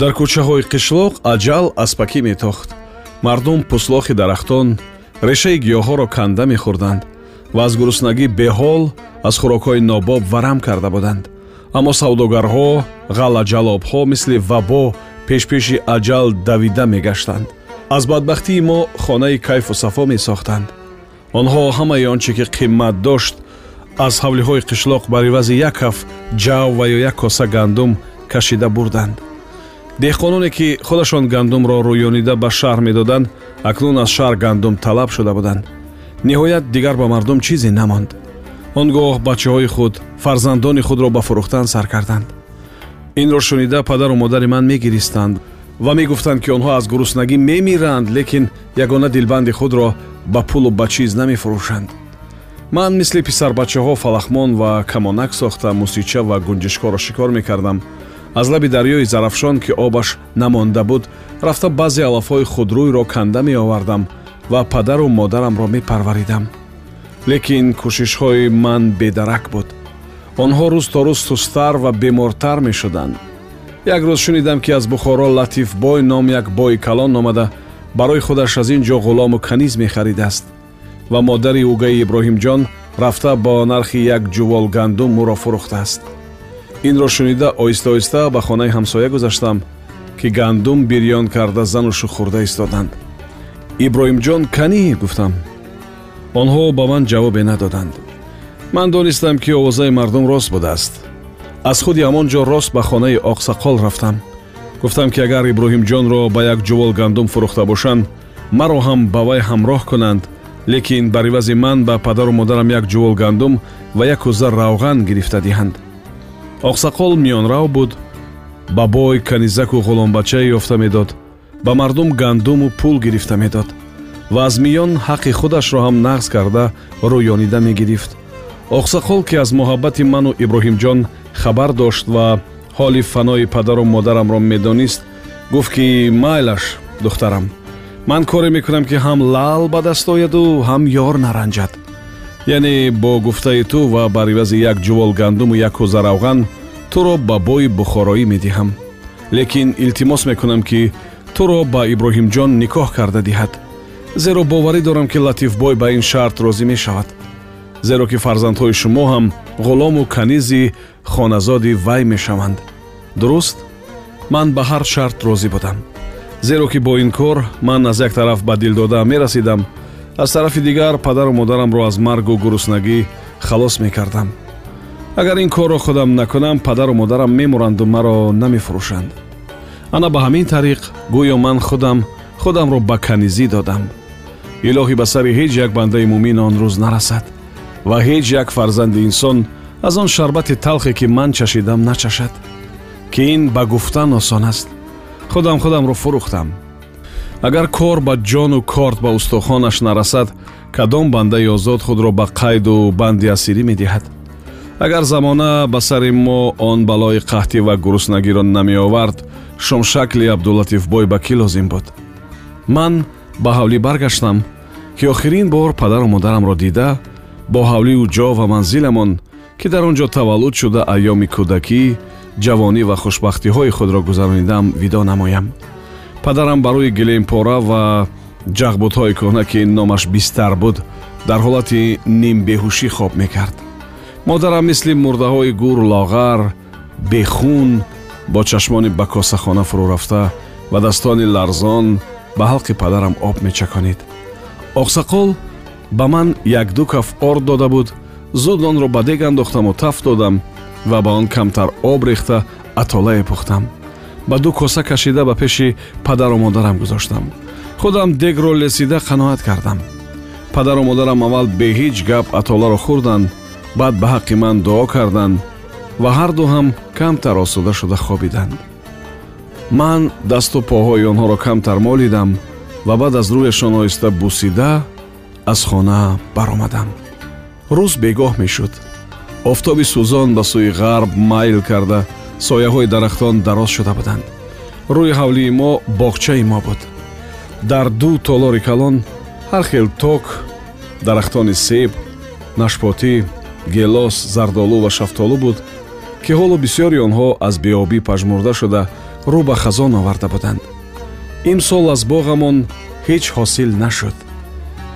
дар кӯчаҳои қишлоқ аҷал аспакӣ метохт. Мардум пӯслохи дарахтон решаи гиёҳҳоро канда мехӯрданд ва аз гуруснагӣ беҳол аз хӯрокҳои нобоб варам карда буданд. Аммо савдогарҳо ғалаҷалобҳо мисли вабо пешпеши аҷал давида мегаштанд. Аз бадбахтии мо хонаи кайфу сафо месохтанд. Онҳо ҳамаи он чӣ ки қиммат дошт аз ҳавлиҳои қишлоқ бар ивази як ҳаф ҷав ва ё як коса гандум кашида бурданд деҳқононе ки худашон гандумро рӯёнида ба шаҳр медоданд акнун аз шаҳр гандум талаб шуда буданд. Ниҳоят дигар ба мардум чизе намонд. Он гоҳ бачаҳои худ фарзандони худро ба фурӯхтан сар карданд. Инро шунида падару модари ман мегиристанд ва мегуфтанд ки онҳо аз гуруснагӣ мемиранд лекин ягона дилбанди худро ба пулу ба чиз намефурӯшанд. Ман мисли писарбачаҳо фалахмон ва камонак сохта мусича ва гунҷишкоро шикор мекардам аз лаби дарёи зарафшон ки обаш намонда буд рафта баъзе алафҳои худрӯйро канда меовардам ва падару модарамро мепарваридам. Лекин кӯшишҳои ман бедарак буд. Онҳо рӯз то рӯз сустар ва бемортар мешуданд. Як рӯз шунидам ки аз бухоро латифбой ном як бои калон омада барои худаш аз ин ҷо ғулому каниз мехаридааст ва модари угаи иброҳимҷон рафта бо нархи як ҷувол гандум ӯро фурӯхтааст инро шунида оҳиста оҳиста ба хонаи ҳамсоя гузаштам ки гандум бирён карда зану шухурда истоданд. Иброҳимҷон канӣ гуфтам. Онҳо ба ман ҷавобе надоданд. Ман донистам ки овозаи мардум рост будааст. Аз худи ҳамон ҷо рост ба хонаи оқсақол рафтам. Гуфтам ки агар иброҳимҷонро ба як ҷувол гандум фурӯхта бошанд маро ҳам ба вай ҳамроҳ кунанд. Лекин бар ивази ман ба падару модарам як ҷувол гандум ва як кӯза равған гирифта диҳанд оқсақол миёнрав буд. Ба бой канизаку ғуломбачае ёфта медод. Ба мардум гандуму пул гирифта медод. Ва аз миён ҳаққи худашро ҳам нағз карда рӯёнида мегирифт. Оқсақол ки аз муҳаббати ману иброҳимҷон хабар дошт ва ҳоли фанои падару модарамро медонист гуфт ки майлаш духтарам ман коре мекунам ки ҳам лал ба даст ояду ҳам ёр наранҷад яъне бо гуфтаи ту ва бар ивази як ҷувол гандуму як кӯза равған туро ба бои бухороӣ медиҳам. Лекин илтимос мекунам ки туро ба иброҳимҷон никоҳ карда диҳад. Зеро боварӣ дорам ки латифбой ба ин шарт розӣ мешавад. Зеро ки фарзандҳои шумо ҳам ғулому канизи хоназоди вай мешаванд. Дуруст? Ман ба ҳар шарт розӣ будам. Зеро ки бо ин кор ман аз як тараф ба дилдодаам мерасидам аз тарафи дигар падару модарамро аз маргу гуруснагӣ халос мекардам. Агар ин корро худам накунам падару модарам мемуранду маро намефурӯшанд ана ба ҳамин тариқ гӯё ман худам худамро ба канизӣ додам. Илоҳӣ ба сари ҳеҷ як бандаи мумин он рӯз нарасад ва ҳеҷ як фарзанди инсон аз он шарбати талхе ки ман чашидам начашад ки ин ба гуфтан осон аст. Худам худамро фурӯхтам агар кор ба ҷону корт ба устухонаш нарасад кадом бандаи озод худро ба қайду банди асирӣ медиҳад? Агар замона ба сари мо он балои қаҳтӣ ва гуруснагиро намеовард шумшакли абдулатифбой ба кӣ лозим буд? Ман ба ҳавлӣ баргаштам ки охирин бор падару модарамро дида бо ҳавлию ҷо ва манзиламон ки дар он ҷо таваллуд шуда айёми кӯдакӣ ҷавонӣ ва хушбахтиҳои худро гузаронидам видо намоям падарам ба рӯи гилемпора ва ҷағбудҳои кӯҳна ки номаш бистар буд дар ҳолати нимбеҳушӣ хоб мекард. Модарам мисли мурдаҳои гур лоғар бехун бо чашмони ба косахона фурӯ рафта вадастони ларзон ба ҳалқи падарам об мечаконид. Оқсақол ба ман якду каф орд дода буд зуд онро ба дег андохтаму тафт додам ва ба он камтар об рехта атолае пухтам ба ду коса кашида ба пеши падару модарам гузоштам. Худам дегро лесида қаноат кардам. Падару модарам аввал бе ҳеҷ гап атоларо хӯрданд баъд ба ҳаққи ман дуо карданд ва ҳарду ҳам камтар осуда шуда хобиданд. Ман дасту поҳои онҳоро камтар молидам ва баъд аз рӯяшон оҳиста бусида аз хона баромадам. Рӯз бегоҳ мешуд. Офтоби сӯзон ба сӯи ғарб майл карда сояҳои дарахтон дароз шуда буданд. Рӯи ҳавлии мо боғчаи мо буд. Дар ду толори калон ҳар хел ток дарахтони себ нашпотӣ гелос зардолу ва шафтолу буд ки ҳоло бисёри онҳо аз беобӣ пажмурда шуда рӯ ба хазон оварда буданд. Имсол аз боғамон ҳеҷ ҳосил нашуд.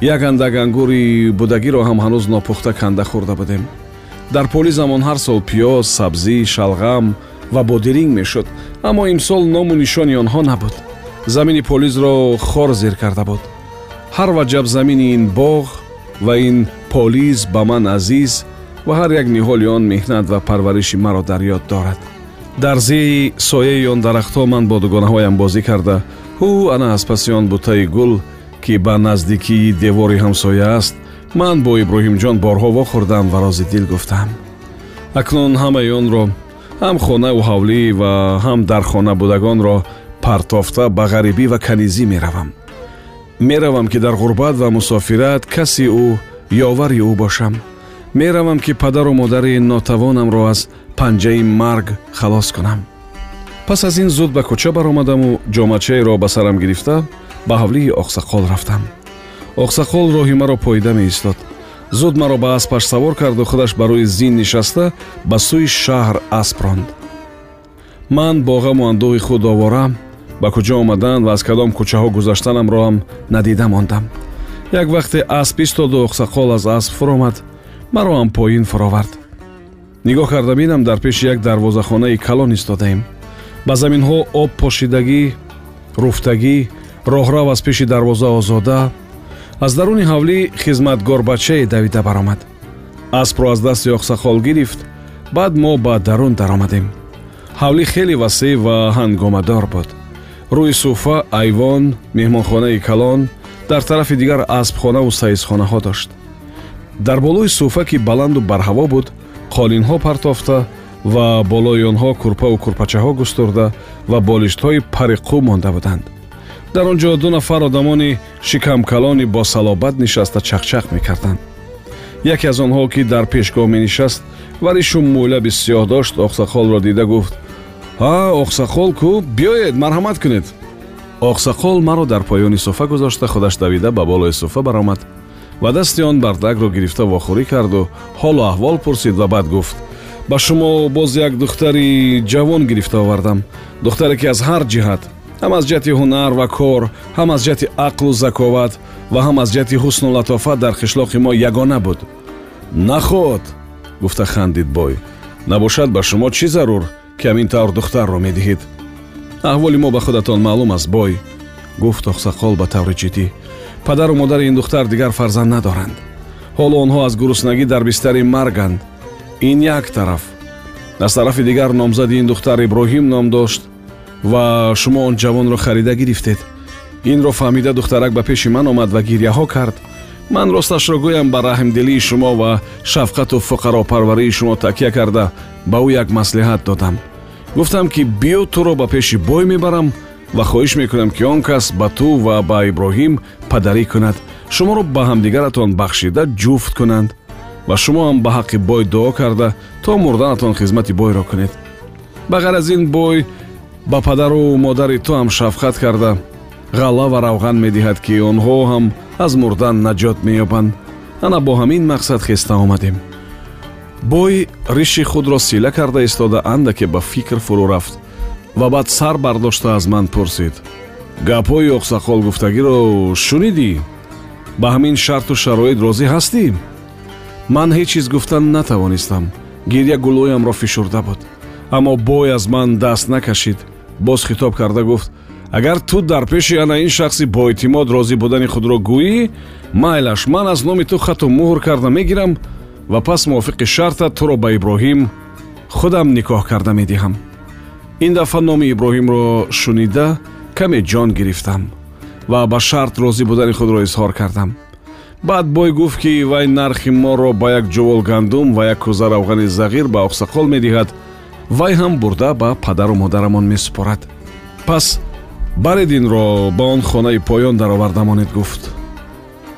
Як андак ангури будагиро ҳам ҳанӯз нопухта канда хӯрда будем дар поли замон ҳар сол пиёз сабзӣ шалғам ва бодиринг мешуд. Аммо имсол ному нишони онҳо набуд. Замини полизро хор зер карда буд. Ҳар ваҷаб замини ин боғ ва ин полиз ба ман азиз ва ҳар як ниҳоли он меҳнат ва парвариши маро дар ёд дорад. Дар зеи сояи он дарахтҳо ман бо дугонаҳоям бозӣ карда. Ҳу ана аз паси он бутаи гул ки ба наздикии девори ҳамсоя аст ман бо иброҳимҷон борҳо вохӯрдам ва рози дил гуфтам. Акнун ҳамаи онро ҳам хонаву ҳавлӣ ва ҳам дар хона будагонро партофта ба ғарибӣ ва канизӣ меравам. Меравам ки дар ғурбат ва мусофират каси ӯ ёвари ӯ бошам. Меравам ки падару модари нотавонамро аз панҷаи марг халос кунам. Пас аз ин зуд ба кӯча баромадаму ҷомачаеро ба сарам гирифта ба ҳавлии оқсақол рафтам оқсақол роҳи маро поида меистод. Зуд маро ба аспаш савор карду худаш ба рӯи зин нишаста ба сӯи шаҳр асп ронд. Ман бо ғаму андӯғи худ овора ба куҷо омадан ва аз кадом кӯчаҳо гузаштанамро ҳам надида мондам. Як вақте асп истоду оқсақол аз асп фуромад. Маро ҳам поин фуровард. Нигоҳ карда бинам дар пеши як дарвозахонаи калон истодаем. Ба заминҳо об пошидагӣ руфтагӣ роҳрав аз пеши дарвоза озода аз даруни ҳавлӣ хизматгорбачае давида баромад. Аспро аз дасти оқсахол гирифт баъд мо ба дарун даромадем. Ҳавлӣ хеле васеъ ва ҳангомадор буд. Рӯи суфа айвон меҳмонхонаи калон дар тарафи дигар аспхонаву саизхонаҳо дошт. Дар болои суфа ки баланду барҳаво буд қолинҳо партофта ва болои онҳо курпаву курпачаҳо густурда ва болиштҳои пари қӯ монда буданд дар он ҷо ду нафар одамони шикамкалони босалобат нишаста чақчақ мекарданд яке аз онҳо ки дар пешгоҳ менишаст ва ришу мӯйлаби сиёҳ дошт оқсақолро дида гуфт ҳа оқсақол кӯ биёед марҳамат кунед оқсақол маро дар поёни суфа гузошта худаш давида ба болои суфа баромад ва дасти он бардагро гирифта вохӯрӣ карду ҳолу аҳвол пурсид ва баъд гуфт ба шумо боз як духтари ҷавон гирифта овардам духтаре ки аз ҳар ҷиҳат ҳам аз ҷиҳати ҳунар ва кор ҳам аз ҷиҳати ақлу заковат ва ҳам аз ҷиҳати ҳусну латофат дар қишлоқи мо ягона буд. Наход гуфта хандид бой набошад ба шумо чӣ зарур ки ҳамин тавр духтарро медиҳед? Аҳволи мо ба худатон маълум аст бой гуфт оқсақол ба таври ҷиддӣ. Падару модари ин духтар дигар фарзанд надоранд. Ҳоло онҳо аз гуруснагӣ дар бистари марганд. Ин як тараф. Аз тарафи дигар номзади ин духтар иброҳим ном дошт ва шумо он ҷавонро харида гирифтед. Инро фаҳмида духтарак ба пеши ман омад ва гирьяҳо кард. Ман росташро гӯям ба раҳмдилии шумо ва шафқату фуқаропарварии шумо такя карда ба ӯ як маслиҳат додам. Гуфтам ки биё туро ба пеши бой мебарам ва хоҳиш мекунам ки он кас ба ту ва ба иброҳим падарӣ кунад. Шуморо ба ҳамдигаратон бахшида ҷуфт кунанд ва шумо ҳам ба ҳаққи бой дуо карда то мурданатон хизмати бойро кунед. Ба ғайр аз ин бой ба падару модари ту ҳам шафқат карда. Ғалла ва равған медиҳад ки онҳо ҳам аз мурдан наҷот меёбанд. Ана бо ҳамин мақсад хеста омадем. Бой риши худро сила карда истода андаке ба фикр фурӯ рафт ва баъд сар бардошта аз ман пурсид. Гапҳои оқсақол гуфтагиро шунидӣ? Ба ҳамин шарту шароит розӣ ҳастӣ? Ман ҳеҷ чиз гуфтан натавонистам. Гирья гулӯямро фишурда буд. Аммо бой аз ман даст накашид боз хитоб карда гуфт агар ту дар пеши ана ин шахси боэътимод розӣ будани худро гӯӣ майлаш ман аз номи ту хату муҳр карда мегирам ва пас мувофиқи шарта туро ба иброҳим худам никоҳ карда медиҳам. Ин дафъа номи иброҳимро шунида каме ҷон гирифтам ва ба шарт розӣ будани худро изҳор кардам. Баъд бой гуфт ки вай нархи моро ба як ҷувол гандум ва як кӯза равғани зағир ба оқсақол медиҳад вай ҳам бурда ба падару модарамон месупорад. Пас баред инро ба он хонаи поён даровардамонед гуфт.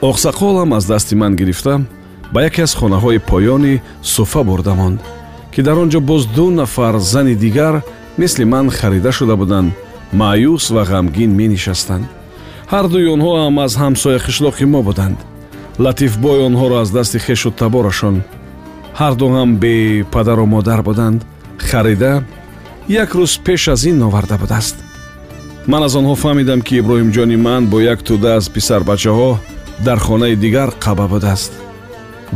Оқсақолам аз дасти ман гирифта ба яке аз хонаҳои поёни суфа бурда монд ки дар он ҷо боз ду нафар зани дигар мисли ман харида шуда буданд маъюс ва ғамгин менишастанд. Ҳар дуи онҳо ҳам аз ҳамсоя қишлоқи мо буданд. Латифбой онҳоро аз дасти хешу таборашон. Ҳарду ҳам бе падару модар буданд харида як рӯз пеш аз ин оварда будааст. Ман аз онҳо фаҳмидам ки иброҳимҷони ман бо як тӯда аз писарбачаҳо дар хонаи дигар қаба будааст.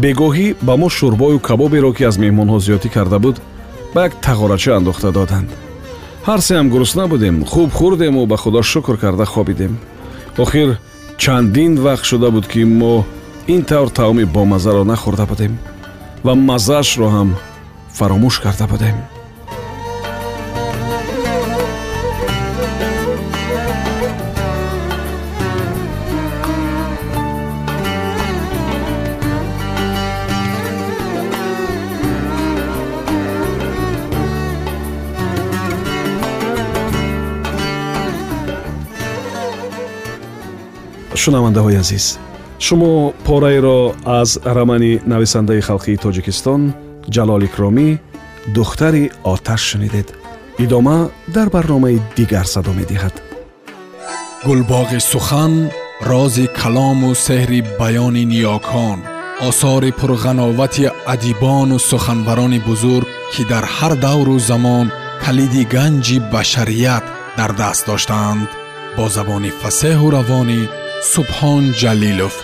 Бегоҳӣ ба мо шӯрбою кабоберо ки аз меҳмонҳо зиёдӣ карда буд ба як тағорача андохта доданд. Ҳар сеам гурусна будем хуб хӯрдему ба худо шукр карда хобидем. Охир чандин вақт шуда буд ки мо ин тавр таоми бомазаро нахӯрда будем ва маззаашро ҳам фаромӯш карда будем шунавандаҳои азиз шумо пораеро аз рамани нависандаи халқии тоҷикистон ҷалол икромӣ духтари оташ шунидед. Идома дар барномаи дигар садо медиҳад. Гулбоғи сухан рози калому сеҳри баёни ниёкон осори пурғановати адибону суханбарони бузург ки дар ҳар давру замон калиди ганҷи башарият дар даст доштаанд. Бо забони фасеҳу равонӣ субҳон ҷалилов